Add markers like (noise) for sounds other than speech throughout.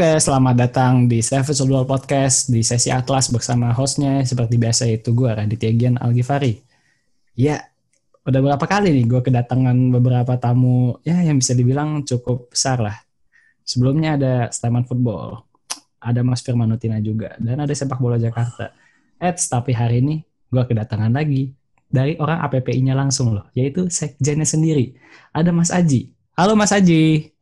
Oke, selamat datang di Savage Football Podcast di sesi Atlas bersama hostnya seperti biasa itu gue Raditya Gian Algifari. Ya, udah berapa kali nih gue kedatangan beberapa tamu ya yang bisa dibilang cukup besar lah. Sebelumnya ada Steman Football, ada Mas Firman Nutina juga, dan ada Sepak Bola Jakarta. Eits, tapi hari ini gue kedatangan lagi dari orang APPI-nya langsung loh, yaitu sekjennya sendiri. Ada Mas Aji. Halo Mas Aji.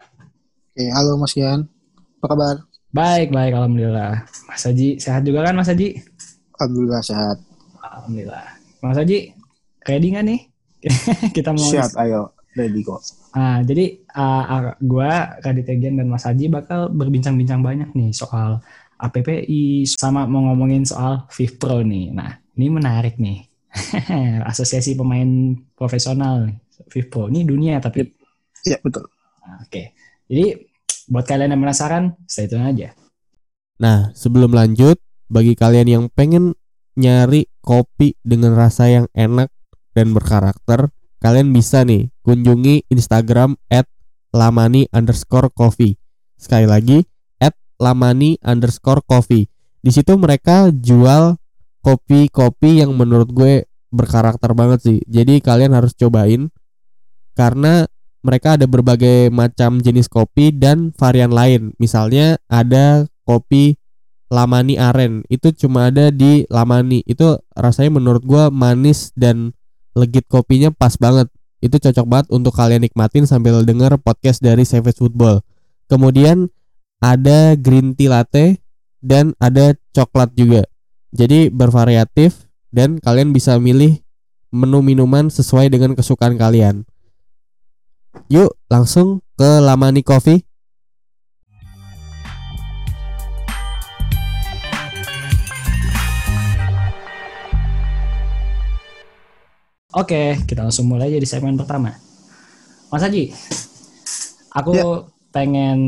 Oke, halo Mas Gian. Apa kabar? Baik, baik. Alhamdulillah. Mas Haji, sehat juga kan Mas Haji? Alhamdulillah sehat. Alhamdulillah. Mas Haji, ready nggak nih? (laughs) Kita mau... Siap, ayo. Ready kok. Nah, jadi uh, gue, Raditya Gen, dan Mas Haji bakal berbincang-bincang banyak nih soal APPI, sama mau ngomongin soal FIFPro nih. Nah, ini menarik nih. (laughs) Asosiasi Pemain Profesional nih. FIFPro. Ini dunia tapi... Iya, betul. Nah, Oke. Okay. Jadi Buat kalian yang penasaran, stay tune aja. Nah, sebelum lanjut, bagi kalian yang pengen nyari kopi dengan rasa yang enak dan berkarakter, kalian bisa nih kunjungi Instagram at lamani underscore coffee. Sekali lagi, at lamani underscore coffee. Di situ mereka jual kopi-kopi yang menurut gue berkarakter banget sih. Jadi kalian harus cobain karena mereka ada berbagai macam jenis kopi dan varian lain. Misalnya ada kopi Lamani Aren itu cuma ada di Lamani. Itu rasanya menurut gua manis dan legit kopinya pas banget. Itu cocok banget untuk kalian nikmatin sambil denger podcast dari Savage Football. Kemudian ada green tea latte dan ada coklat juga. Jadi bervariatif dan kalian bisa milih menu minuman sesuai dengan kesukaan kalian. Yuk langsung ke Lamani Coffee. Oke, kita langsung mulai aja di segmen pertama. Mas Haji, aku ya. pengen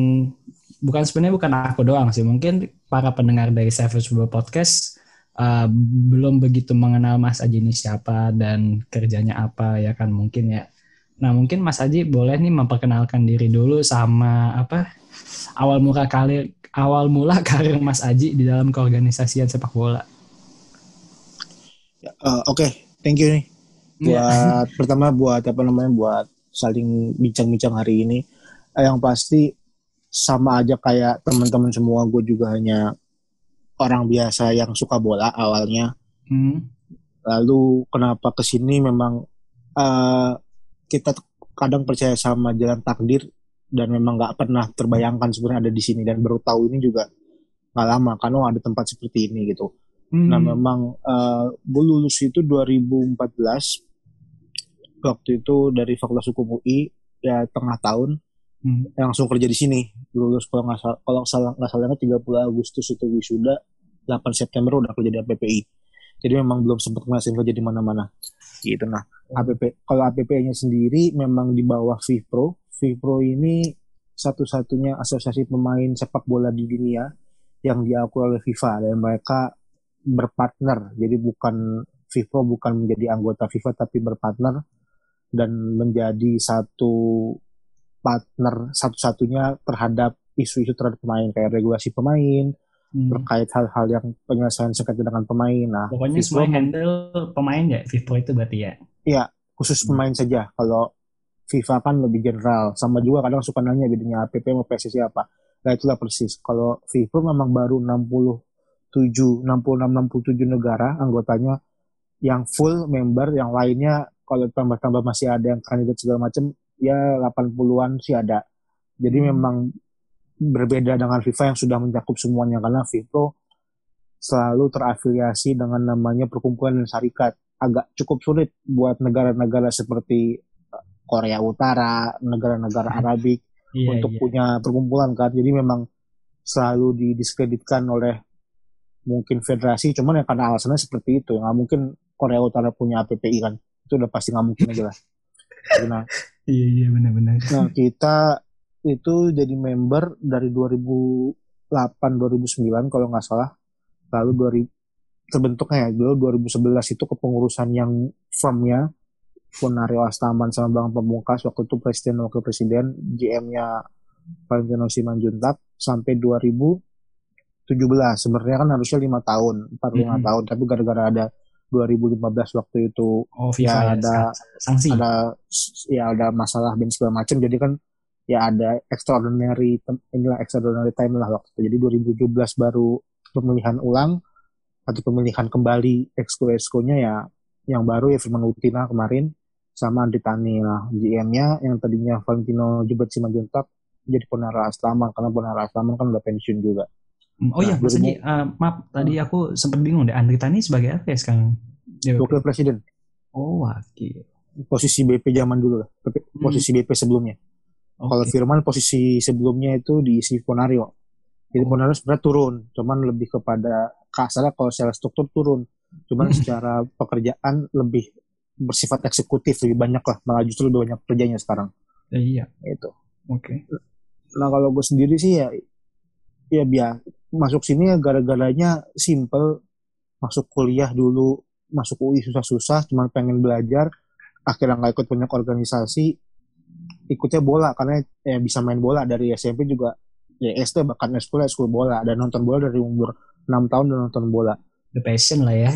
bukan sebenarnya bukan aku doang sih, mungkin para pendengar dari Savage Football Podcast uh, belum begitu mengenal Mas Haji ini siapa dan kerjanya apa ya kan mungkin ya Nah mungkin Mas Aji boleh nih memperkenalkan diri dulu sama apa awal mula kali awal mula (laughs) karir Mas Aji di dalam keorganisasian sepak bola. Uh, Oke, okay. thank you nih iya. buat yeah. (laughs) pertama buat apa namanya buat saling bincang-bincang hari ini. Uh, yang pasti sama aja kayak teman-teman semua, gue juga hanya orang biasa yang suka bola awalnya. Hmm. Lalu kenapa ke sini memang uh, kita kadang percaya sama jalan takdir dan memang nggak pernah terbayangkan sebenarnya ada di sini. Dan baru tahu ini juga nggak lama karena oh, ada tempat seperti ini gitu. Hmm. Nah memang uh, gue lulus itu 2014 waktu itu dari Fakultas Hukum UI ya tengah tahun. Hmm. langsung kerja di sini. Lulus kalau nggak salah kalau salah nggak salahnya 30 Agustus itu wisuda. 8 September udah kerja di APPI jadi memang belum sempat ngasihin kerja di mana-mana gitu nah APP kalau APP-nya sendiri memang di bawah FIFPro. FIFPro ini satu-satunya asosiasi pemain sepak bola di dunia yang diakui oleh FIFA dan mereka berpartner. Jadi bukan FIFPro bukan menjadi anggota FIFA tapi berpartner dan menjadi satu partner satu-satunya terhadap isu-isu terhadap pemain kayak regulasi pemain, hmm. terkait hal-hal yang penyelesaian sengketa dengan pemain. Nah, pokoknya semua handle pemain ya FIFPro itu berarti ya. Iya, khusus hmm. pemain saja. Kalau FIFA kan lebih general. Sama juga kadang suka nanya bedanya APP sama PSSI apa. Nah itulah persis. Kalau FIFA memang baru 67, 66, 67 negara anggotanya yang full member, yang lainnya kalau tambah-tambah masih ada yang kandidat segala macam, ya 80-an sih ada. Jadi hmm. memang berbeda dengan FIFA yang sudah mencakup semuanya karena FIFA selalu terafiliasi dengan namanya perkumpulan dan syarikat agak cukup sulit buat negara-negara seperti eh, Korea Utara, negara-negara hmm. Arabik iya, untuk iya. punya perkumpulan kan. Jadi memang selalu didiskreditkan oleh mungkin federasi, cuman ya karena alasannya seperti itu. Nggak mungkin Korea Utara punya APPI kan. Itu udah pasti nggak mungkin aja lah. Nah, (laughs) iya iya benar-benar. Nah kita itu jadi member dari 2008 2009 kalau nggak salah. Lalu terbentuknya ya dulu 2011 itu kepengurusan yang firmnya Ponario Astaman sama Bang Pemungkas waktu itu presiden wakil presiden GM-nya Valentino Simanjuntak sampai 2017 sebenarnya kan harusnya lima tahun 45 Mm-mm. tahun tapi gara-gara ada 2015 waktu itu Oh, FIFA Ya, ya, ada- sanksi. ada ya ada masalah dan segala macam jadi kan ya ada extraordinary inilah extraordinary time lah waktu itu jadi 2017 baru pemilihan ulang atau pemilihan kembali exco exco-nya ya yang baru ya Firman Utina kemarin sama Andi Tani lah GM-nya yang tadinya Valentino Jebet Simanjuntak jadi Ponara Aslaman karena Ponara Aslaman kan udah pensiun juga Hmm, Oh iya, Nah, Mas 2000 Haji, eh, maaf tadi aku sempat bingung deh. Andri Tani sebagai apa ya sekarang? Wakil presiden Oh, wakil. posisi BP zaman dulu lah Tapi posisi BP sebelumnya Kalau Oke. Firman posisi sebelumnya itu diisi Ponario. Jadi Oh. Ponario sebenarnya turun, cuman lebih kepada kasarnya kalau secara struktur turun, cuman Hmm. secara pekerjaan lebih bersifat eksekutif lebih banyak lah, malah justru lebih banyak kerjanya sekarang. Eh, iya, Itu. oke. Nah kalau gue sendiri sih ya, ya biar masuk sini ya gara-garanya simple, masuk kuliah dulu, masuk UI susah-susah, cuman pengen belajar, akhirnya nggak ikut banyak organisasi, ikutnya bola karena ya bisa main bola. Dari SMP juga ya SD bahkan sekolah sekolah bola. Dan nonton bola dari umur 6 tahun dan nonton bola. The passion lah ya.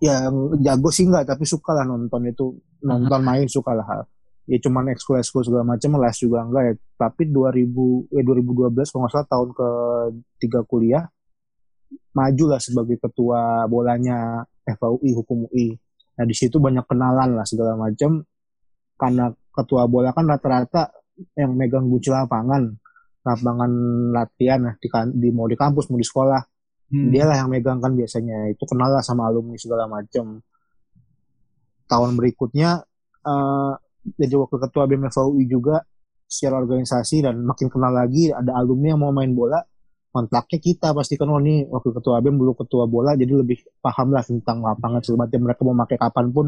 yang jago sih enggak tapi suka lah nonton itu. Nonton main suka lah. Ya cuman ekskul ekskul segala macam les juga enggak ya. Tapi 2000 eh 2012 kalau nggak salah tahun ke tiga kuliah maju lah sebagai ketua bolanya FAUI hukum UI nah di situ banyak kenalan lah segala macam. Karena ketua bola kan rata-rata yang megang kunci lapangan lapangan latihan nah, di, kan- di mau di kampus mau di sekolah. Hmm. dia lah yang megang kan biasanya. Itu kenal lah sama alumni segala macam tahun berikutnya eh jadi wakil ketua BEM FAUI juga secara organisasi dan makin kenal lagi ada alumni yang mau main bola kontaknya kita pasti kan oh nih wakil ketua BEM dulu ketua bola jadi lebih paham lah tentang lapangan segala macam mereka mau pakai kapan pun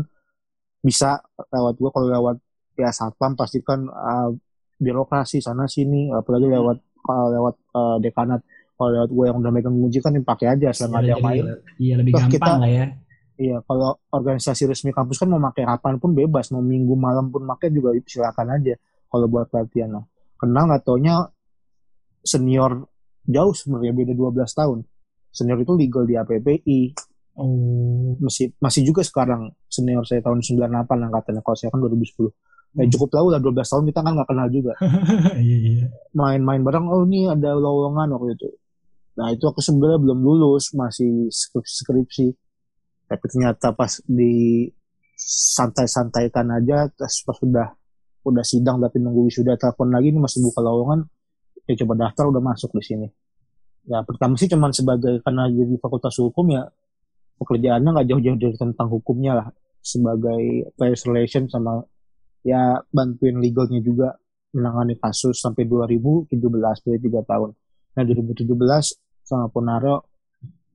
bisa lewat gua kalau lewat ya satpam pasti kan eh, birokrasi sana sini apalagi lewat kalau lewat eh, dekanat kalau lewat gue yang udah megang kunci kan dipakai aja selama ada yang main Iya, lebih Toh gampang kita- lah ya. Iya, kalau organisasi resmi kampus kan mau pakai kapan pun bebas, mau minggu malam pun pakai juga silakan aja kalau buat latihan. Nah, kenal nggak taunya senior jauh sebenarnya beda 12 tahun. Senior itu legal di APPI, Oh. masih masih juga sekarang senior saya tahun 98 angkatannya kalau saya kan 2010. Ya cukup tahu lah 12 tahun kita kan nggak kenal juga. (laughs) Iya, iya. Main-main bareng, oh ini ada lowongan waktu itu. Nah itu aku sebenarnya belum lulus, masih skripsi-skripsi. Tapi ternyata pas di santai-santaikan aja, terus pas udah udah sidang tapi nunggu wisuda telepon lagi ini masih buka lowongan, ya coba daftar udah masuk di sini. Ya pertama sih cuman sebagai karena jadi fakultas hukum ya pekerjaannya nggak jauh-jauh dari tentang hukumnya lah sebagai players relation sama ya bantuin legalnya juga menangani kasus sampai 2017 dari tiga tahun. Nah 2017 sama Ponaro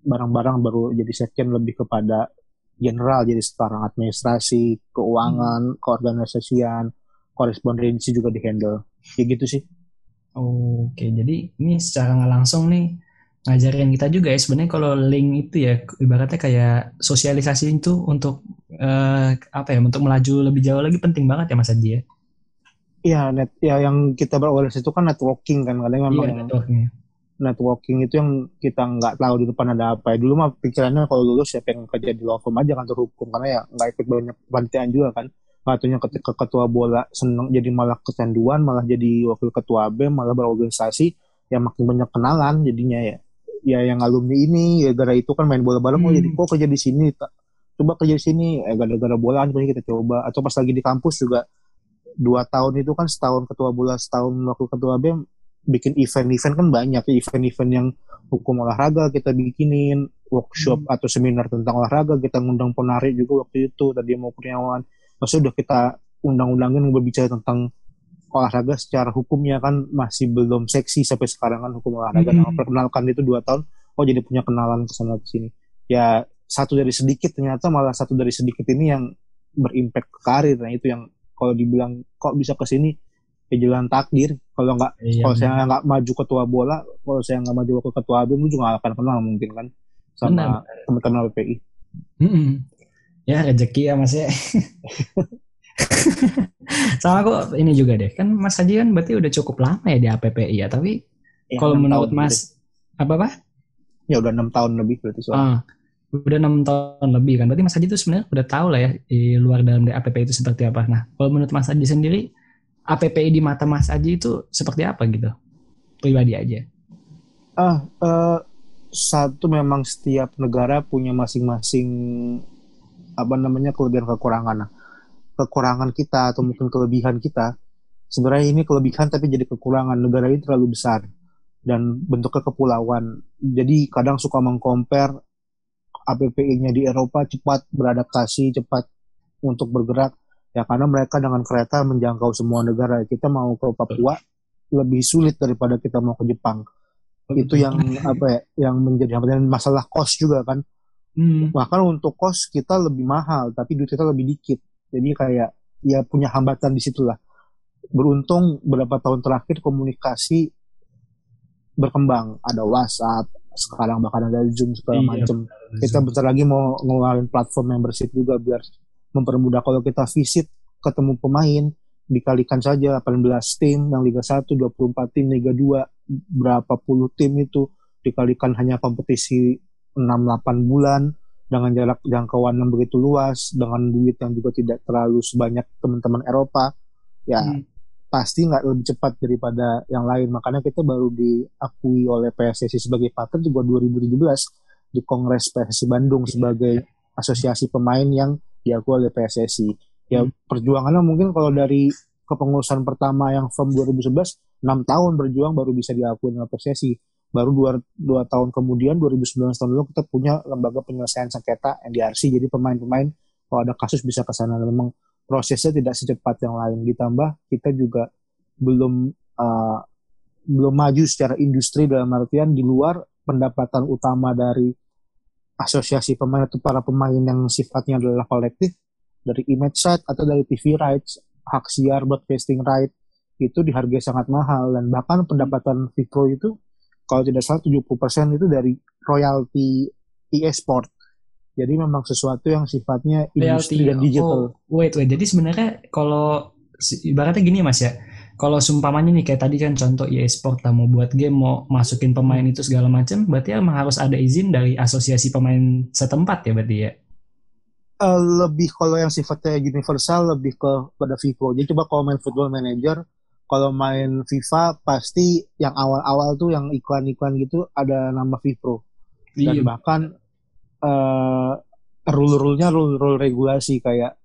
barang-barang baru jadi sekjen lebih kepada general jadi sekarang administrasi, keuangan, keorganisasian, korespondensi juga dihandle. Kayak gitu sih. Oke, jadi ini secara nggak langsung nih ngajarin kita juga ya sebenarnya kalau link itu ya ibaratnya kayak sosialisasi itu untuk eh, apa ya untuk melaju lebih jauh lagi penting banget ya Mas Haji ya. Iya, net ya yang kita berorganisasi itu kan networking kan kadang memang Iya, networknya. networking itu yang kita nggak tahu di depan ada apa ya. Dulu mah pikirannya kalau lulus ya pengen kerja di law firm aja kantor hukum karena ya nggak ikut banyak panitiaan juga kan. Katanya ketika ketua bola seneng jadi malah kecanduan, malah jadi wakil ketua BEM, malah berorganisasi, ya makin banyak kenalan jadinya ya. Ya yang alumni ini ya gara itu kan main bola bareng, oh Hmm. jadi kok kerja di sini, coba kerja di sini, eh gara-gara bola aja kita coba. Atau pas lagi di kampus juga dua tahun itu kan setahun ketua bola, setahun wakil ketua BEM, bikin event-event kan banyak ya event-event yang hukum olahraga kita bikinin workshop atau seminar tentang olahraga kita ngundang ponari juga waktu itu tadi mau Kurniawan maksudnya udah kita undang-undangin berbicara tentang olahraga secara hukumnya kan masih belum seksi sampai sekarang kan hukum olahraga Hmm. nah perkenalkan itu dua tahun oh jadi punya kenalan ke sana ke sini ya satu dari sedikit ternyata malah satu dari sedikit ini yang berimpact ke karir nah itu yang kalau dibilang kok bisa ke sini ya jalan takdir kalau nggak Iya, kalau saya nggak maju ketua bola, kalau saya nggak maju ke ketua BEM, lu juga nggak akan kenal mungkin kan sama teman-teman PPI. Mm-mm. Ya rezeki ya Mas ya. (laughs) (laughs) Sama aku ini juga deh. Kan Mas Haji kan berarti udah cukup lama ya di APPI ya. Tapi Ya, kalau menurut Mas apa apa? lebih. ya udah enam tahun lebih berarti soalnya. Ah, udah enam tahun lebih kan. Berarti Mas Haji itu sebenarnya udah tahu lah ya di luar dalam dari APPI itu seperti apa. Nah, kalau menurut Mas Haji sendiri APPI di mata Mas Haji itu seperti apa gitu? Pribadi aja. Ah, eh, satu memang setiap negara punya masing-masing apa namanya kelebihan kekurangan. Nah, kekurangan kita atau mungkin kelebihan kita sebenarnya ini kelebihan tapi jadi kekurangan negara ini terlalu besar dan bentuknya kepulauan. Jadi kadang suka mengcompare APPI-nya di Eropa cepat beradaptasi, cepat untuk bergerak ya karena mereka dengan kereta menjangkau semua negara. Kita mau ke Papua lebih sulit daripada kita mau ke Jepang itu yang apa ya yang menjadi hambatan masalah kos juga kan Hmm. bahkan untuk kos kita lebih mahal tapi duit kita lebih dikit jadi kayak ya punya hambatan di situlah beruntung beberapa tahun terakhir komunikasi berkembang. Ada WhatsApp sekarang bahkan ada Zoom segala Iya, macam kita bentar lagi mau ngeluarin platform membership juga biar mempermudah kalau kita visit ketemu pemain dikalikan saja 18 tim yang Liga 1 24 tim Liga 2 berapa puluh tim itu dikalikan hanya kompetisi 6-8 bulan dengan jarak jangkauan yang begitu luas dengan duit yang juga tidak terlalu sebanyak teman-teman Eropa ya Hmm. pasti nggak lebih cepat daripada yang lain makanya kita baru diakui oleh PSSI sebagai partner juga 2017 di Kongres PSSI Bandung sebagai asosiasi pemain yang diakui oleh PSSI ya Hmm. perjuangannya mungkin kalau dari kepengurusan pertama yang FEM 2011 6 tahun berjuang baru bisa diakui oleh PSSI baru dua, dua tahun kemudian 2019 tahun lalu kita punya lembaga penyelesaian sengketa NDRC jadi pemain-pemain kalau ada kasus bisa ke sana. Memang prosesnya tidak secepat yang lain. Ditambah kita juga belum uh, belum maju secara industri dalam artian di luar pendapatan utama dari asosiasi pemain atau para pemain yang sifatnya adalah kolektif dari image right atau dari TV rights hak siar broadcasting right itu dihargai sangat mahal. Dan bahkan pendapatan Vipro itu kalau tidak salah 70% itu dari royalti e-sport. Jadi memang sesuatu yang sifatnya industri dan digital. Oh, wait, wait. Jadi sebenarnya kalau ibaratnya gini Mas ya. Kalau sumpamanya nih kayak tadi kan contoh EA Sport lah mau buat game mau masukin pemain itu segala macam, berarti emang harus ada izin dari asosiasi pemain setempat ya berarti ya. Eh, lebih kalau yang sifatnya universal lebih ke pada Vipro. Jadi coba kalau main Football Manager, kalau main FIFA pasti yang awal-awal tuh yang iklan-iklan gitu ada nama Vipro. dan Iya. bahkan eh rule-rule-nya rule-rule regulasi kayak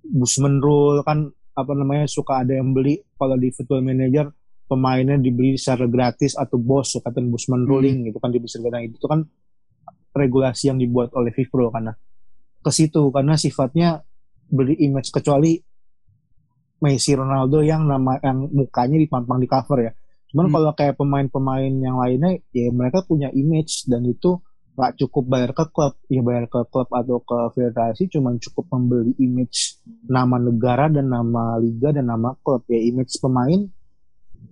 Busman rule kan apa namanya suka ada yang beli kalau di Football Manager pemainnya dibeli secara gratis atau bos suka Busman ruling gitu kan di Bundesliga. Nah, itu kan regulasi yang dibuat oleh FIFPro karena ke situ karena sifatnya beli image kecuali Messi Ronaldo yang nama yang mukanya dipampang di cover ya. Cuman Hmm. kalau kayak pemain-pemain yang lainnya ya mereka punya image dan itu nggak cukup bayar ke klub, ya bayar ke klub atau ke federasi cuman cukup membeli image nama negara dan nama liga dan nama klub ya image pemain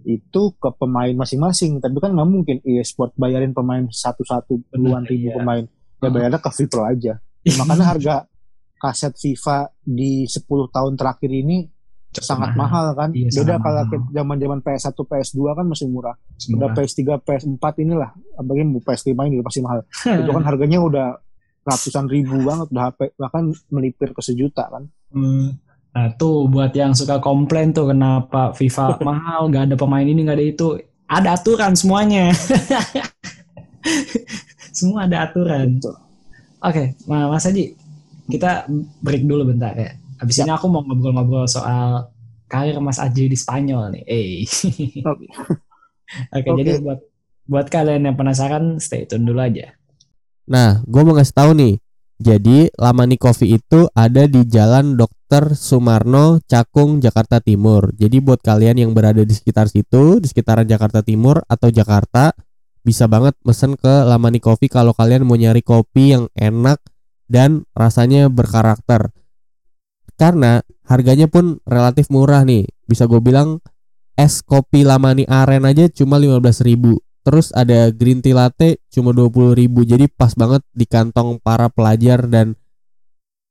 itu ke pemain masing-masing tapi kan nggak mungkin e-sport bayarin pemain satu-satu puluhan Benar, ribu iya. pemain ya Uh-huh. bayarnya ke Vipro aja makanya harga kaset FIFA di 10 tahun terakhir ini sangat mahal, kan Iya, beda kalau mahal. zaman-zaman PS1 PS2 kan masih murah udah Semurah. PS3 PS4 inilah apalagi PS5 ini udah pasti mahal (laughs) itu kan harganya udah ratusan ribu banget udah HP bahkan melipir ke sejuta kan Hmm. Nah tuh buat yang suka komplain tuh kenapa FIFA (laughs) mahal, gak ada pemain ini, gak ada itu. Ada aturan semuanya. (laughs) Semua ada aturan. Oke, Ma- Mas Haji, kita break dulu bentar ya. Habis ini aku mau ngobrol-ngobrol soal karir Mas Haji di Spanyol nih. Eh. Oke. Oke, (laughs) Oke. jadi buat buat kalian yang penasaran, stay tune dulu aja. Nah, gue mau ngasih tahu nih. Jadi, Lamani Coffee itu ada di Jalan Dr. Sumarno, Cakung, Jakarta Timur. Jadi buat kalian yang berada di sekitar situ, di sekitaran Jakarta Timur atau Jakarta, bisa banget mesen ke Lamani Coffee kalau kalian mau nyari kopi yang enak dan rasanya berkarakter. Karena harganya pun relatif murah nih. Bisa gue bilang es kopi Lamani Aren aja cuma 15.000 Terus ada green tea latte cuma 20.000 Jadi pas banget di kantong para pelajar dan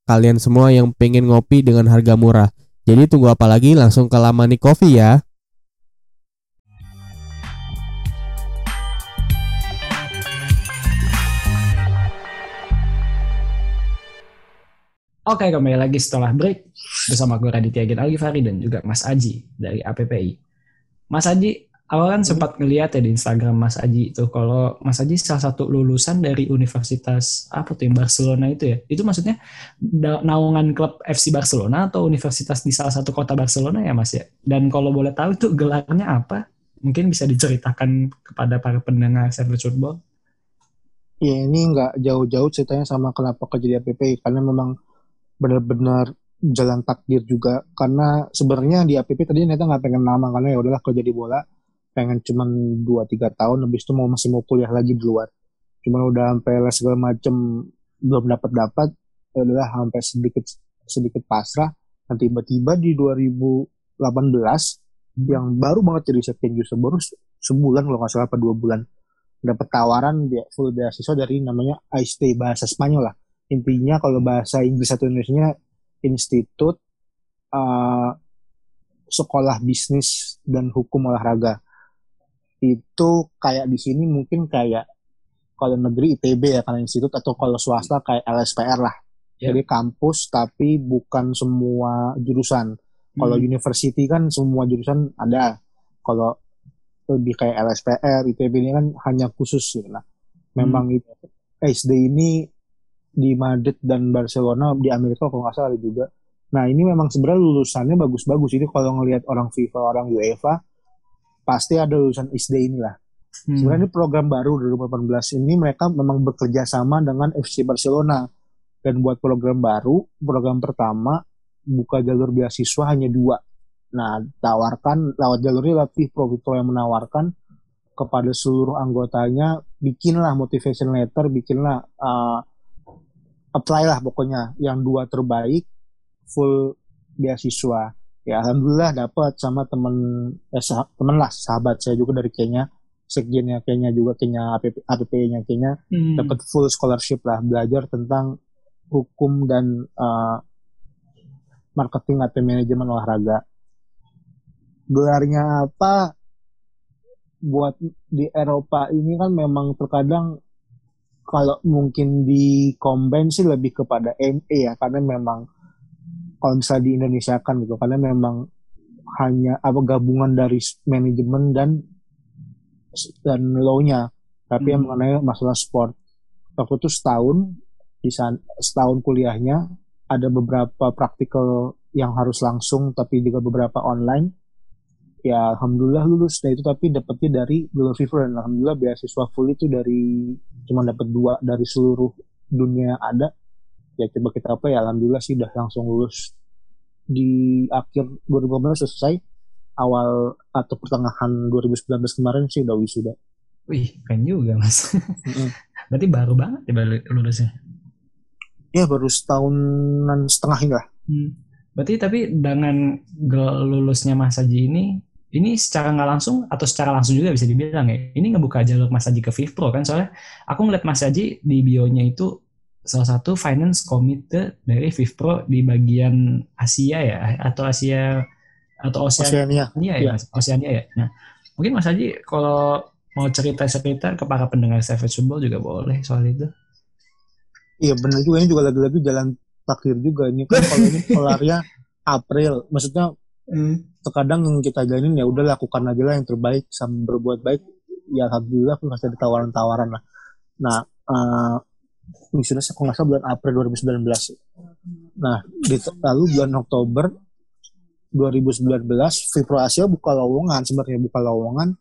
kalian semua yang pengen ngopi dengan harga murah. Jadi tunggu apa lagi langsung ke Lamani Coffee ya. Oke, kembali lagi setelah break bersama gue Raditya Gen Algifari dan juga Mas Aji dari APPI. Mas Aji, awal kan sempat ngeliat ya di Instagram Mas Aji itu kalau Mas Aji salah satu lulusan dari Universitas apa tuh yang Barcelona itu ya. Itu maksudnya naungan klub FC Barcelona atau universitas di salah satu kota Barcelona ya Mas ya. Dan kalau boleh tahu itu gelarnya apa? Mungkin bisa diceritakan kepada para pendengar Savage Football. Ya ini nggak jauh-jauh ceritanya sama kenapa kerja di APP karena memang benar-benar jalan takdir juga. Karena sebenarnya di APP tadi ternyata nggak pengen lama karena ya udahlah kerja di bola. Pengen cuman 2-3 tahun habis itu mau masih mau kuliah lagi di luar. Cuman udah sampai segala macem belum dapat dapat ya udahlah sampai sedikit sedikit pasrah. Dan tiba-tiba di 2018 yang baru banget jadi second user baru se- sebulan kalau nggak salah apa dua bulan dapat tawaran dia full beasiswa dari namanya IST bahasa Spanyol lah intinya kalau bahasa Inggris atau Indonesia Institut uh, Sekolah Bisnis dan Hukum Olahraga. Itu kayak di sini mungkin kayak kalau negeri ITB ya karena institut atau kalau swasta kayak LSPR lah. Ya. jadi kampus tapi bukan semua jurusan. Kalau Hmm. university kan semua jurusan ada. Kalau lebih kayak LSPR ITB ini kan hanya khusus gitu nah memang itu SD ini di Madrid dan Barcelona di Amerika kalau nggak salah ada juga. Nah ini memang sebenarnya lulusannya bagus-bagus. Ini kalau ngelihat orang FIFA, orang UEFA, pasti ada lulusan SD inilah. Hmm. Sebenarnya ini program baru 2018 ini mereka memang bekerja sama dengan FC Barcelona dan buat program baru, program pertama buka jalur beasiswa hanya dua. Nah tawarkan lewat jalur ini lewat Pro Pro yang menawarkan kepada seluruh anggotanya bikinlah motivation letter, bikinlah uh, apply lah pokoknya. Yang dua terbaik full beasiswa. Ya alhamdulillah dapat sama temen eh, sah- temen lah sahabat saya juga dari Kenya. Sekjennya Kenya juga Kenya APP, APP-nya Kenya. Hmm. dapat full scholarship lah belajar tentang hukum dan uh, marketing atau manajemen olahraga. Gelarnya apa? Buat di Eropa ini kan memang terkadang kalau mungkin di combine sih lebih kepada MA ya karena memang kalau bisa di Indonesia kan gitu karena memang hanya apa gabungan dari manajemen dan dan law-nya tapi yang Hmm. mengenai masalah sport waktu itu setahun di sana setahun kuliahnya ada beberapa praktikal yang harus langsung tapi juga beberapa online ya alhamdulillah lulus nah itu tapi dapetnya dari jalur FIFA dan alhamdulillah beasiswa full itu dari cuma dapat dua dari seluruh dunia yang ada ya coba kita apa ya alhamdulillah sih udah langsung lulus di akhir 2015 selesai awal atau pertengahan 2019 kemarin sih udah wisuda Wih, keren juga mas. Berarti baru banget ya baru lulusnya. ya baru setahunan setengah lah Hmm. Berarti tapi dengan lulusnya Mas Haji ini, ini secara nggak langsung atau secara langsung juga bisa dibilang ya, ini ngebuka jalur Mas Haji ke FIFPro kan soalnya aku ngeliat Mas Haji di bionya itu salah satu finance committee dari FIFPro di bagian Asia ya atau Asia atau Oceania, Oceania ya, Iya. Mas? Oceania ya. Nah, mungkin Mas Haji kalau mau cerita-cerita ke para pendengar Savage Football juga boleh soal itu. iya bener juga ini juga lagi-lagi jalan takdir juga ini kan kalau ini (laughs) kelarnya April maksudnya terkadang yang kita jalanin ya udah lakukan aja lah yang terbaik sama berbuat baik. Ya alhamdulillah aku masih ada tawaran-tawaran lah. Nah eh wisuda saya nggak bulan April 2019 nah di, lalu bulan Oktober 2019 Vipro Asia buka lowongan sebenarnya buka lowongan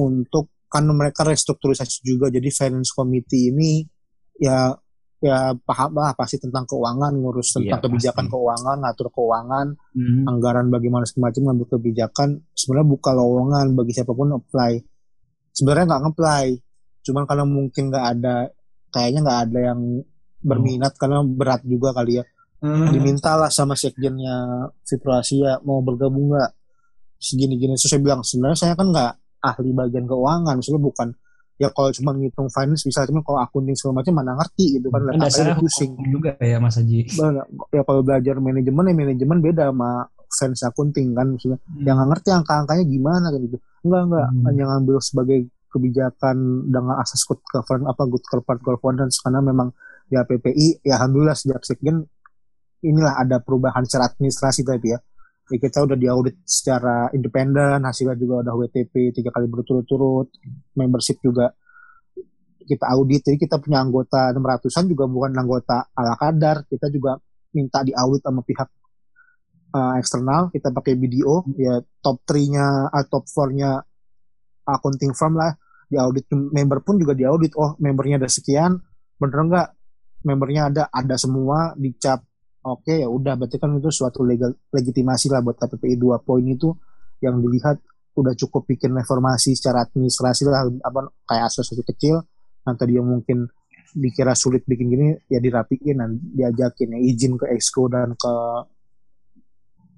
untuk karena mereka restrukturisasi juga jadi finance committee ini ya ya paham lah pasti tentang keuangan ngurus tentang Iya, kebijakan pasti. keuangan ngatur keuangan Hmm. anggaran bagaimana segala macam ngambil kebijakan sebenarnya buka lowongan bagi siapa pun apply. Sebenarnya nggak nge-apply cuman karena mungkin nggak ada kayaknya nggak ada yang berminat karena berat juga kali ya. Dimintalah sama sekjennya Fitro Asia mau bergabung nggak? Segini-gini. Terus saya bilang sebenarnya saya kan nggak ahli bagian keuangan maksudnya bukan ya kalau cuma ngitung finance bisa cuma kalau akunting segala macam mana ngerti gitu kan Lihat apa pusing juga ya Mas Haji. Ya kalau belajar manajemen ya manajemen beda sama finance accounting kan maksudnya Hmm. yang ngerti angka-angkanya gimana kan gitu enggak enggak Hmm. hanya ngambil sebagai kebijakan dengan asas good governance apa good corporate governance karena memang ya PPI ya alhamdulillah sejak sekjen inilah ada perubahan secara administrasi tapi ya Kita udah diaudit secara independen hasilnya juga udah WTP tiga kali berturut-turut membership juga kita audit. Jadi kita punya anggota 600-an juga bukan anggota ala kadar. Kita juga minta diaudit sama pihak uh, eksternal. Kita pakai BDO ya top 3-nya uh, top 4-nya accounting firm lah. Diaudit member pun juga diaudit. Oh membernya ada sekian bener nggak? Membernya ada ada semua dicap oke ya udah. Berarti kan itu suatu legal legitimasi lah buat KPPI dua poin itu yang dilihat udah cukup bikin reformasi secara administrasi lah apa kayak asosiasi kecil. Yang tadi yang mungkin dikira sulit bikin gini ya dirapiin dan diajakin. Ya izin ke exco dan ke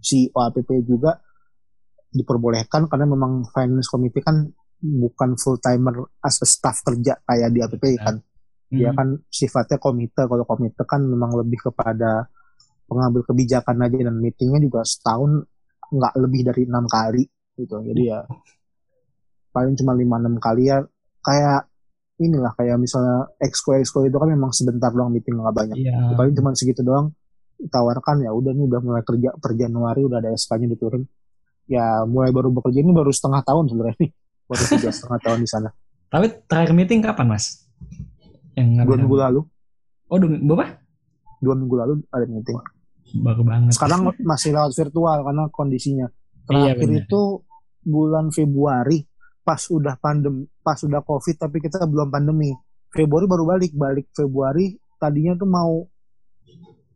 si OAPP juga diperbolehkan karena memang finance committee kan bukan full timer as a staff kerja kayak di APP kan. Dia Hmm. kan sifatnya komite. Kalau komite kan memang lebih kepada pengambil kebijakan aja dan meetingnya juga setahun nggak lebih dari enam kali gitu. Jadi ya paling cuma lima enam kali ya. Kayak inilah kayak misalnya exco exco itu kan memang sebentar doang meeting nggak banyak. Iya. paling cuma segitu doang tawarkan ya udah nih udah mulai kerja per Januari udah ada SK-nya diturun ya mulai baru bekerja ini baru setengah tahun sebenarnya nih. Baru tiga (laughs) setengah tahun di sana. Tapi terakhir meeting kapan Mas? Yang dua minggu lalu. Oh, dua minggu berapa? dua minggu lalu ada meeting Baru banget. sekarang masih lewat virtual karena kondisinya. Iya, terakhir benar. itu bulan Februari pas udah pandem pas udah covid tapi kita belum pandemi. Februari baru balik. Balik Februari tadinya tuh mau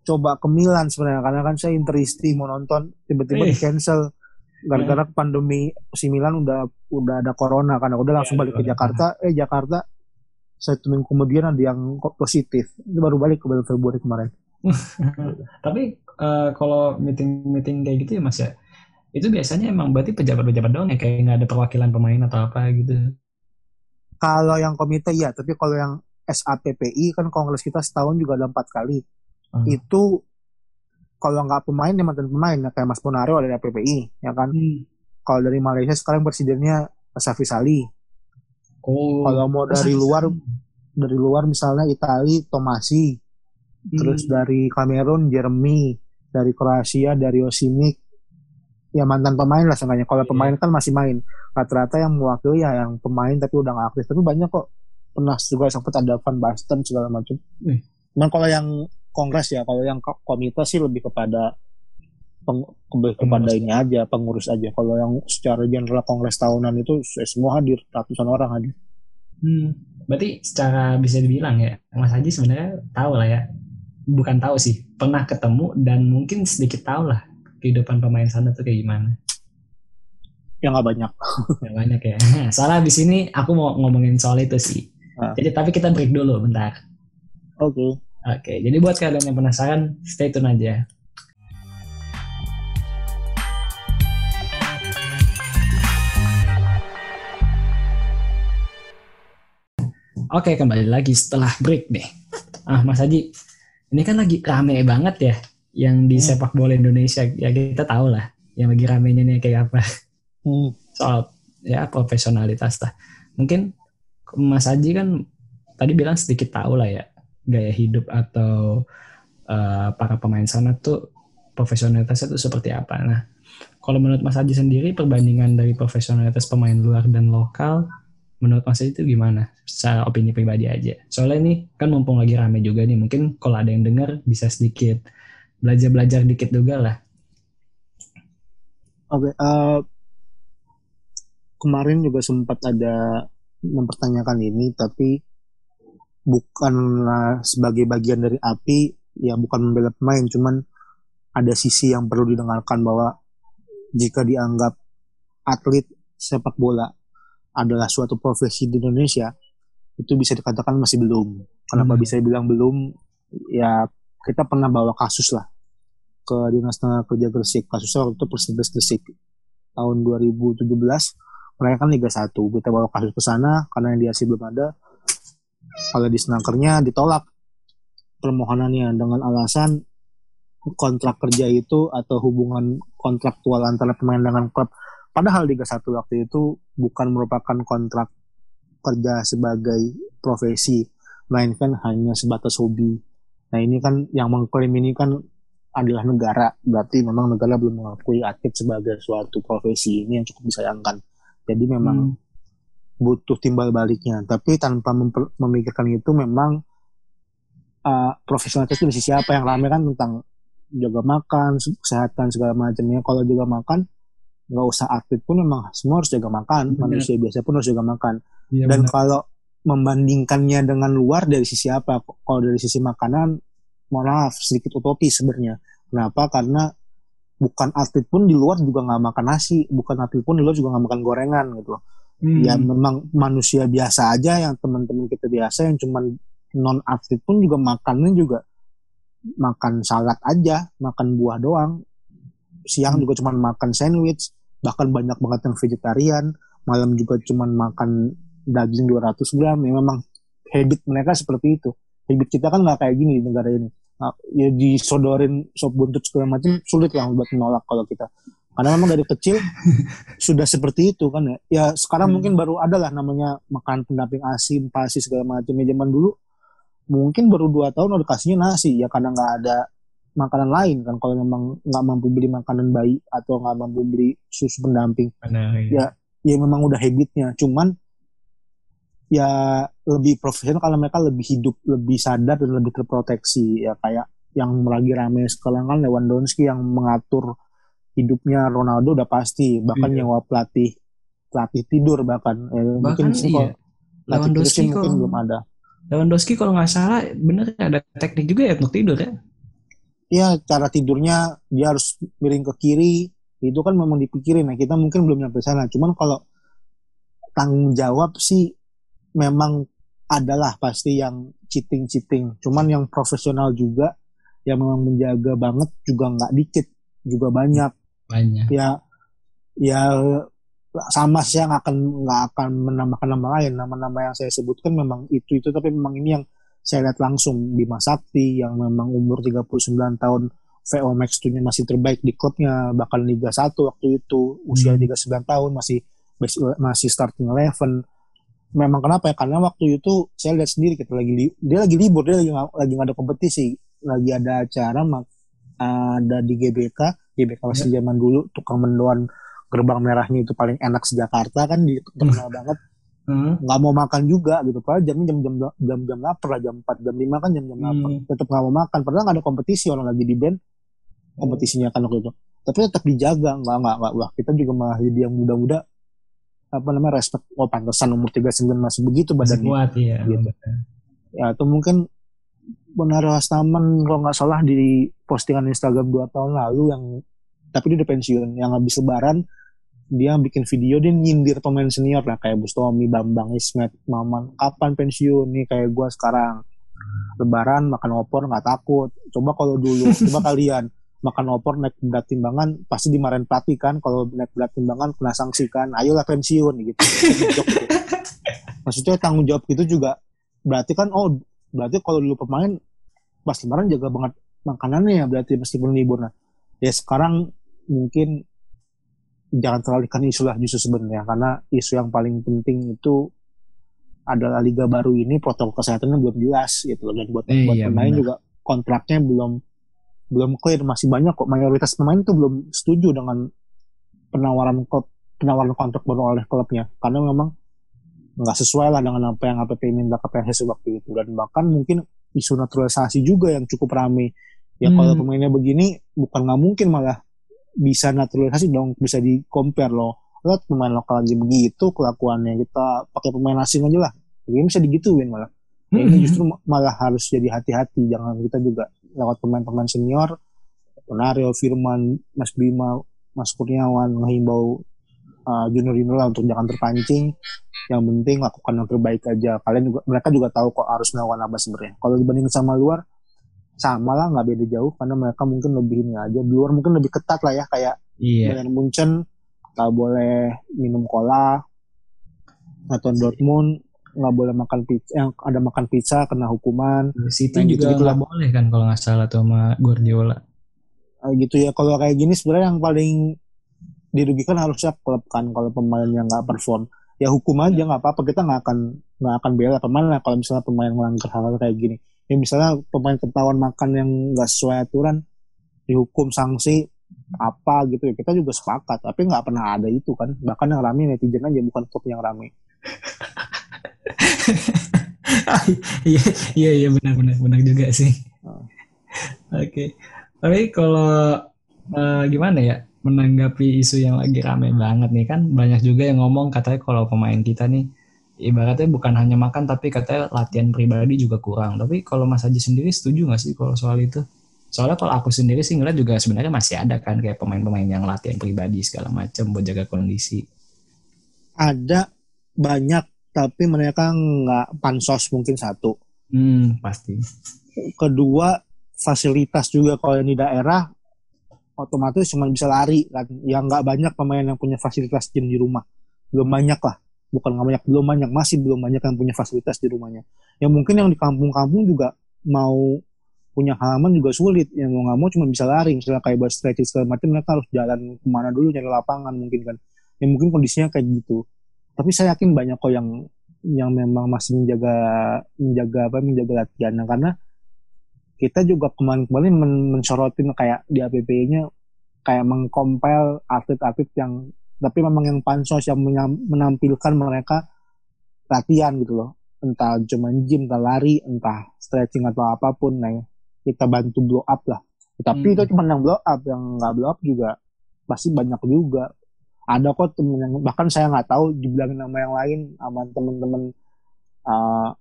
coba ke Milan sebenarnya karena kan saya interisti mau nonton tiba-tiba Eh. di cancel gara-gara pandemi si Milan udah udah ada corona karena udah langsung Iya, balik ke corona. Jakarta. Eh Jakarta satu minggu kemudian ada yang positif. Itu baru balik ke bulan Februari kemarin. (laughs) Tapi eh, kalau meeting-meeting kayak gitu ya Mas ya, itu biasanya emang berarti pejabat-pejabat doang ya kayak nggak ada perwakilan pemain atau apa gitu. Kalau yang komite iya, tapi kalau yang SAPPI kan kongres kita setahun juga ada empat kali. Hmm. Itu kalau nggak pemain ya mantan pemain ya kayak Mas Ponario dari APPI ya kan. Hmm. Kalau dari Malaysia sekarang presidennya Safi Sali. Oh. Kalau mau dari luar dari luar misalnya Itali Tomasi, Hmm. terus dari Kamerun Jeremy, dari Kroasia dari Osimic. Ya mantan pemain lah seenggaknya. Kalau Iya. pemain kan masih main. Rata-rata yang mewakili ya yang pemain tapi udah nggak aktif. Tapi banyak kok pernah juga sempat ada Van Basten segala macam. Wih. Nah kalau yang kongres ya, kalau yang ko- komite sih lebih kepada peng, lebih kepada Pengurus. ini aja, pengurus aja. Kalau yang secara general kongres tahunan itu semua hadir, ratusan orang hadir. Hmm. Berarti secara bisa dibilang ya, Mas Haji sebenarnya tahu lah ya. Bukan tahu sih, pernah ketemu dan mungkin sedikit tahu lah kehidupan pemain sana tuh kayak gimana. Ya nggak banyak. Ya, banyak ya. (laughs) Soalnya di sini aku mau ngomongin soal itu sih. Ah. Jadi tapi kita break dulu bentar. Oke. Oke, jadi buat kalian yang penasaran, stay tune aja. Oke, kembali lagi setelah break nih. Ah, Mas Haji, ini kan lagi rame banget ya yang di Hmm. sepak bola Indonesia. Ya kita tahu lah yang lagi ramenya nih kayak apa Hmm. soal ya profesionalitas lah. Mungkin Mas Haji kan tadi bilang sedikit tahu lah ya gaya hidup atau eh, para pemain sana tuh profesionalitasnya tuh seperti apa. Nah, kalau menurut Mas Haji sendiri perbandingan dari profesionalitas pemain luar dan lokal menurut Mas itu gimana? Secara opini pribadi aja. Soalnya ini kan mumpung lagi rame juga nih, mungkin kalau ada yang dengar bisa sedikit belajar-belajar dikit juga lah. Oke, eh, kemarin juga sempat ada mempertanyakan ini, tapi bukanlah sebagai bagian dari api, ya bukan membela pemain, cuman ada sisi yang perlu didengarkan bahwa jika dianggap atlet sepak bola adalah suatu profesi di Indonesia, itu bisa dikatakan masih belum. Kenapa Hmm. bisa dibilang belum? Ya kita pernah bawa kasus lah ke Dinas Tenaga Kerja Gresik. Kasusnya waktu itu Persibas Gresik tahun 2017 mereka kan Liga 1 kita bawa kasus ke sana karena yang di belum ada kalau di snakernya ditolak permohonannya dengan alasan kontrak kerja itu atau hubungan kontraktual antara pemain dengan klub padahal Liga 1 waktu itu bukan merupakan kontrak kerja sebagai profesi melainkan hanya sebatas hobi. Nah ini kan yang mengklaim ini kan adalah negara. Berarti memang negara belum mengakui atlet sebagai suatu profesi. Ini yang cukup disayangkan. Jadi memang Hmm. butuh timbal baliknya. Tapi tanpa memikirkan itu memang uh, profesionalitas itu sisi apa? Yang rame kan tentang jaga makan kesehatan segala macamnya. Kalau jaga makan nggak usah atlet pun memang semua harus jaga makan. Benar. manusia biasa pun harus jaga makan. Iya, dan kalau membandingkannya dengan luar dari sisi apa? Kalau dari sisi makanan mohon maaf sedikit utopis sebenarnya. Kenapa? Karena bukan atlet pun di luar juga nggak makan nasi. Bukan atlet pun di luar juga nggak makan gorengan gitu loh. Hmm. ya memang manusia biasa aja yang teman-teman kita biasa yang cuman non atlet pun juga makannya juga makan salad aja makan buah doang. Siang Hmm. juga cuman makan sandwich bahkan banyak banget yang vegetarian malam juga cuman makan daging 200 gram ya memang habit mereka seperti itu habit kita kan nggak kayak gini di negara ini Nah, ya disodorin sop buntut segala macam sulit lah buat menolak kalau kita karena memang dari kecil (laughs) sudah seperti itu kan ya. Ya sekarang Hmm. mungkin baru ada lah namanya makan pendamping asin, pasi segala macam. Ya zaman dulu mungkin baru dua tahun udah kasihnya nasi ya karena nggak ada makanan lain kan kalau memang nggak mampu beli makanan bayi atau nggak mampu beli susu pendamping Benar, iya. Ya. ya memang udah habitnya cuman ya lebih profesional kalau mereka lebih hidup lebih sadar dan lebih terproteksi ya kayak yang lagi rame sekarang kan Lewandowski yang mengatur hidupnya Ronaldo udah pasti bahkan Iya. nyewa pelatih pelatih tidur bahkan Eh, mungkin Bahkan sih iya. Lewandowski mungkin kalau- belum ada Lewandowski kalau nggak salah bener ada teknik juga ya untuk tidur ya. Ya cara tidurnya dia harus miring ke kiri. Itu kan memang dipikirin nah kita mungkin belum nyampe sana. Cuman kalau tanggung jawab sih memang adalah pasti yang cheating cheating cuman yang profesional juga yang memang menjaga banget juga nggak dikit juga banyak. Banyak. ya ya sama sih yang akan nggak akan menambahkan nama lain. Nama-nama yang saya sebutkan memang itu itu tapi memang ini yang saya lihat langsung Bima Sakti yang memang umur 39 tahun VO Max 2 masih terbaik di klubnya bahkan Liga 1 waktu itu usia Hmm. 39 tahun masih masih starting eleven. Memang kenapa ya? Karena waktu itu saya lihat sendiri kita lagi li- dia lagi libur dia lagi nggak- lagi ada kompetisi lagi ada acara mak- ada di GBK GBK masih zaman dulu tukang mendoan gerbang merahnya itu paling enak sejakarta kan di terkenal banget Hmm. nggak mau makan juga gitu. Padahal jamnya jam jam jam jam lapar lah jam 4 jam 5 kan jam jam lapar. Hmm. tetap nggak mau makan. Padahal nggak ada kompetisi orang lagi di band. Kompetisinya kan waktu itu. Tapi tetap dijaga. Nggak nggak nggak. Wah kita juga malah jadi yang muda-muda. Apa namanya respect oh pantesan umur 39 masih begitu Masih badannya. kuat ya. Gitu. ya atau mungkin benar Rastaman kalau nggak salah di postingan Instagram dua tahun lalu yang tapi dia udah pensiun. Yang habis lebaran dia bikin video dia nyindir pemain senior. Lah kayak Bustomi, Bambang, Ismet, Maman kapan pensiun nih kayak gua sekarang? Lebaran makan opor nggak takut. Coba kalau dulu (laughs) coba kalian makan opor naik berat timbangan pasti dimarahin pelatih kan. Kalau naik berat timbangan kena sanksi kan. Ayolah pensiun gitu. Gitu. maksudnya tanggung jawab gitu juga. Berarti kan oh berarti kalau dulu pemain pas lebaran jaga banget makanannya ya berarti meskipun libur. Nah ya sekarang mungkin jangan teralihkan isu lah justru sebenarnya karena isu yang paling penting itu adalah liga baru ini protokol kesehatannya belum jelas gitu loh. Dan buat Iya, buat pemain benar. juga kontraknya belum belum clear. Masih banyak kok mayoritas pemain itu belum setuju dengan penawaran klub penawaran kontrak baru oleh klubnya. Karena memang nggak sesuai lah dengan apa yang APP minta ke PSSI waktu itu. Dan bahkan mungkin isu naturalisasi juga yang cukup rame. Ya Hmm. kalau pemainnya begini bukan nggak mungkin malah bisa naturalisasi dong bisa di compare loh. Lihat pemain lokal aja begitu kelakuannya kita pakai pemain asing aja lah. Ini bisa digituin malah. Ya, ini justru malah harus jadi hati-hati. Jangan kita juga lewat pemain-pemain senior. Penario, Firman, Mas Bima, Mas Kurniawan menghimbau uh, junior-junior lah untuk jangan terpancing. Yang penting lakukan yang terbaik aja. Kalian juga mereka juga tahu kok harus melakukan apa sebenarnya. Kalau dibandingin sama luar sama lah nggak beda jauh karena mereka mungkin lebih ini aja di luar mungkin lebih ketat lah ya kayak Iya. Bayern Munchen nggak boleh minum cola atau Dortmund nggak boleh makan pizza yang ada makan pizza kena hukuman. City Nah, juga gitu-gitu nggak boleh kan kalau nggak salah tuh sama Guardiola. Gitu ya kalau kayak gini sebenarnya yang paling dirugikan harusnya klub kan kalau pemain yang nggak perform. Ya hukum aja nggak apa-apa kita nggak akan nggak akan bela pemain lah kalau misalnya pemain melanggar hal kayak gini ya misalnya pemain ketahuan makan yang nggak sesuai aturan dihukum sanksi apa gitu ya kita juga sepakat tapi nggak pernah ada itu kan bahkan yang rame netizen aja bukan klub yang rame (laughs) Iya iya iya benar benar benar juga sih. Oh. Oke. Tapi kalau eh, gimana ya menanggapi isu yang lagi rame banget nih kan banyak juga yang ngomong katanya kalau pemain kita nih ibaratnya bukan hanya makan tapi katanya latihan pribadi juga kurang. Tapi kalau Mas Haji sendiri setuju nggak sih kalau soal itu? Soalnya kalau aku sendiri sih ngeliat juga sebenarnya masih ada kan kayak pemain-pemain yang latihan pribadi segala macam buat jaga kondisi. ada banyak tapi mereka nggak pansos mungkin satu Hmm, pasti. kedua fasilitas juga kalau yang di daerah otomatis cuma bisa lari kan yang nggak banyak pemain yang punya fasilitas gym di rumah belum banyak lah bukan nggak banyak belum banyak masih belum banyak yang punya fasilitas di rumahnya. Yang mungkin yang di kampung-kampung juga mau punya halaman juga sulit. Yang mau nggak mau cuma bisa lari misalnya kayak buat stretching segala macam mereka harus jalan ke mana dulu nyari lapangan mungkin kan. Yang mungkin kondisinya kayak gitu. Tapi saya yakin banyak kok yang yang memang masih menjaga menjaga apa menjaga latihan. Karena kita juga kemarin-kemarin men- mensorotin kayak di APP-nya kayak mengkompel atlet-atlet yang tapi memang yang pansos yang menampilkan mereka latihan gitu loh. Entah cuma gym entah lari entah stretching atau apa pun nah kita bantu blow up lah. Tapi Hmm. itu cuma yang blow up yang nggak blow up juga pasti banyak juga. Ada kok temen yang bahkan saya nggak tahu dibilangin nama yang lain sama temen-temen uh,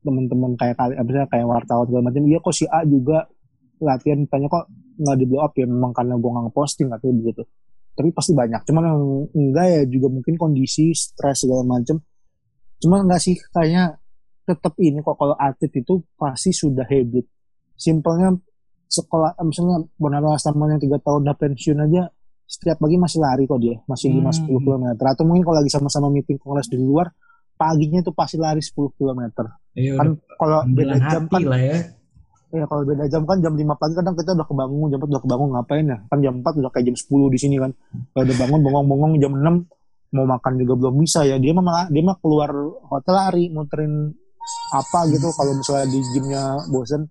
temen-temen kayak kali apa kayak wartawan segala macam. Iya kok si A juga latihan tanya kok nggak di blow up ya? Memang karena gue nggak posting atau begitu tapi pasti banyak. Cuman yang enggak ya juga mungkin kondisi stres segala macam cuman enggak sih kayaknya tetap ini kok kalau atlet itu pasti sudah habit. Simpelnya sekolah eh, misalnya Bonaro Astaman yang tiga tahun udah pensiun aja setiap pagi masih lari kok dia. Masih lima Hmm. sepuluh kilometer. Atau mungkin kalau lagi sama-sama meeting kongres di luar paginya itu pasti lari 10 kilometer. Iya, kan kalau beda jam kan lah ya. Ya kalau beda jam kan jam 5 pagi kadang kita udah kebangun jam 4 udah kebangun ngapain ya? Kan jam 4 udah kayak jam 10 di sini kan. Kalau udah bangun bengong-bengong jam 6 mau makan juga belum bisa ya. Dia mah dia mah keluar hotel lari muterin apa gitu. Kalau misalnya di gymnya bosen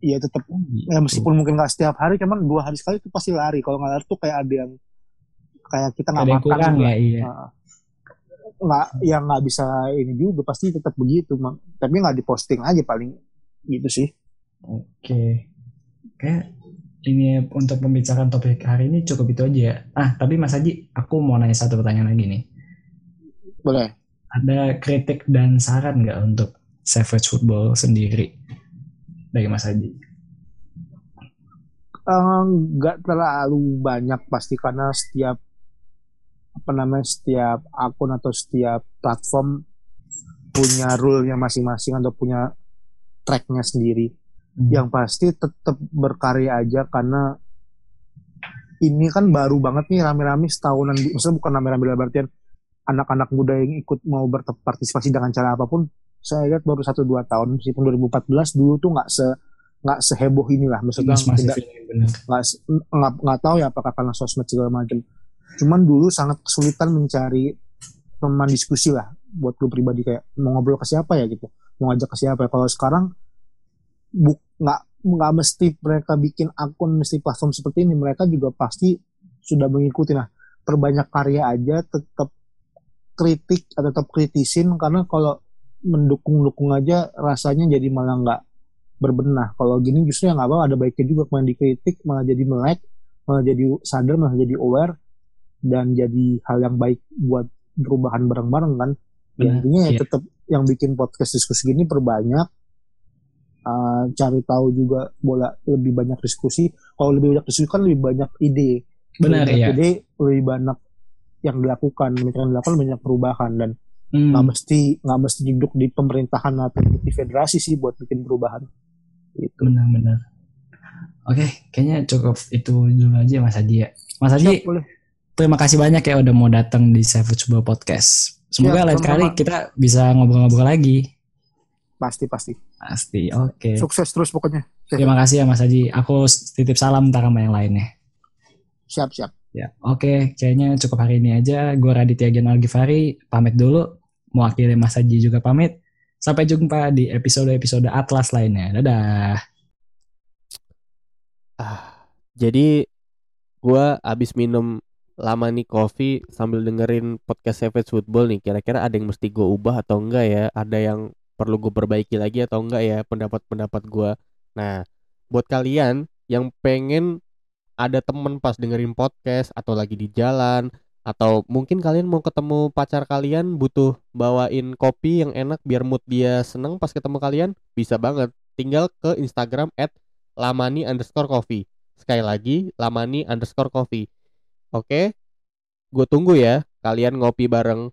ya tetap ya meskipun mungkin nggak setiap hari cuman dua hari sekali itu pasti lari. Kalau nggak lari tuh kayak ada yang kayak kita nggak makan kurang ya iya. Nah, nggak yang nggak bisa ini juga pasti tetap begitu tapi nggak diposting aja paling gitu sih Oke. Kayak ini untuk pembicaraan topik hari ini cukup itu aja ya. Ah, tapi Mas Haji, aku mau nanya satu pertanyaan lagi nih. boleh Ada kritik dan saran nggak untuk Savage Football sendiri dari Mas Haji? Eh, nggak terlalu banyak pasti karena setiap apa namanya setiap akun atau setiap platform punya rule-nya masing-masing atau punya tracknya sendiri Hmm. yang pasti tetap berkarya aja karena ini kan baru banget nih rame-rame setahunan maksudnya bukan rame-rame dalam artian anak-anak muda yang ikut mau berpartisipasi dengan cara apa pun. Saya lihat baru satu dua tahun meskipun 2014 dulu tuh nggak se nggak seheboh inilah maksudnya tidak nggak nggak tahu ya apakah karena sosmed segala macam. Cuman dulu sangat kesulitan mencari teman diskusi lah buat gue pribadi kayak mau ngobrol ke siapa ya gitu mau ngajak ke siapa ya. Kalau sekarang nggak nggak mesti mereka bikin akun mesti platform seperti ini mereka juga pasti sudah mengikuti. Nah perbanyak karya aja tetap kritik atau tetap kritisin karena kalau mendukung-dukung aja rasanya jadi malah nggak berbenah. Kalau gini justru yang nggak apa ada baiknya juga malah dikritik malah jadi melek malah jadi sadar malah jadi aware dan jadi hal yang baik buat perubahan bareng-bareng kan. Ya intinya ya iya. tetap yang bikin podcast diskusi gini perbanyak Uh, cari tahu juga bola lebih banyak diskusi kalau lebih banyak diskusi kan lebih banyak ide Benar lebih ya. ide lebih banyak yang dilakukan yang dilakukan banyak perubahan dan Hmm. nggak mesti nggak mesti duduk di pemerintahan atau di federasi sih buat bikin perubahan itu Benar-benar. Oke, kayaknya cukup itu dulu aja Mas Haji ya. Mas Haji, boleh terima kasih banyak ya udah mau datang di Savage Boy Podcast. Semoga Siap, lain kali kita bisa ngobrol-ngobrol lagi. Pasti pasti. Pasti. Oke. Sukses terus pokoknya. Terima kasih ya Mas Haji. Aku titip salam ntar sama yang lainnya. Siap siap. Ya, oke. Kayaknya cukup hari ini aja. Gue Raditya Gyan Algifari pamit dulu. Mewakili Mas Haji juga pamit. Sampai jumpa di episode-episode Atlas lainnya. Dadah. Ah, jadi gua abis minum lama nih kopi sambil dengerin podcast Savage Football nih. Kira-kira ada yang mesti gue ubah atau enggak ya? Ada yang perlu gue perbaiki lagi atau enggak ya pendapat-pendapat gua. Nah, buat kalian yang pengen ada temen pas dengerin podcast atau lagi di jalan atau mungkin kalian mau ketemu pacar kalian butuh bawain kopi yang enak biar mood dia seneng pas ketemu kalian bisa banget. Tinggal ke Instagram at lamani underscore coffee. Sekali lagi lamani underscore coffee. Oke gue tunggu ya kalian ngopi bareng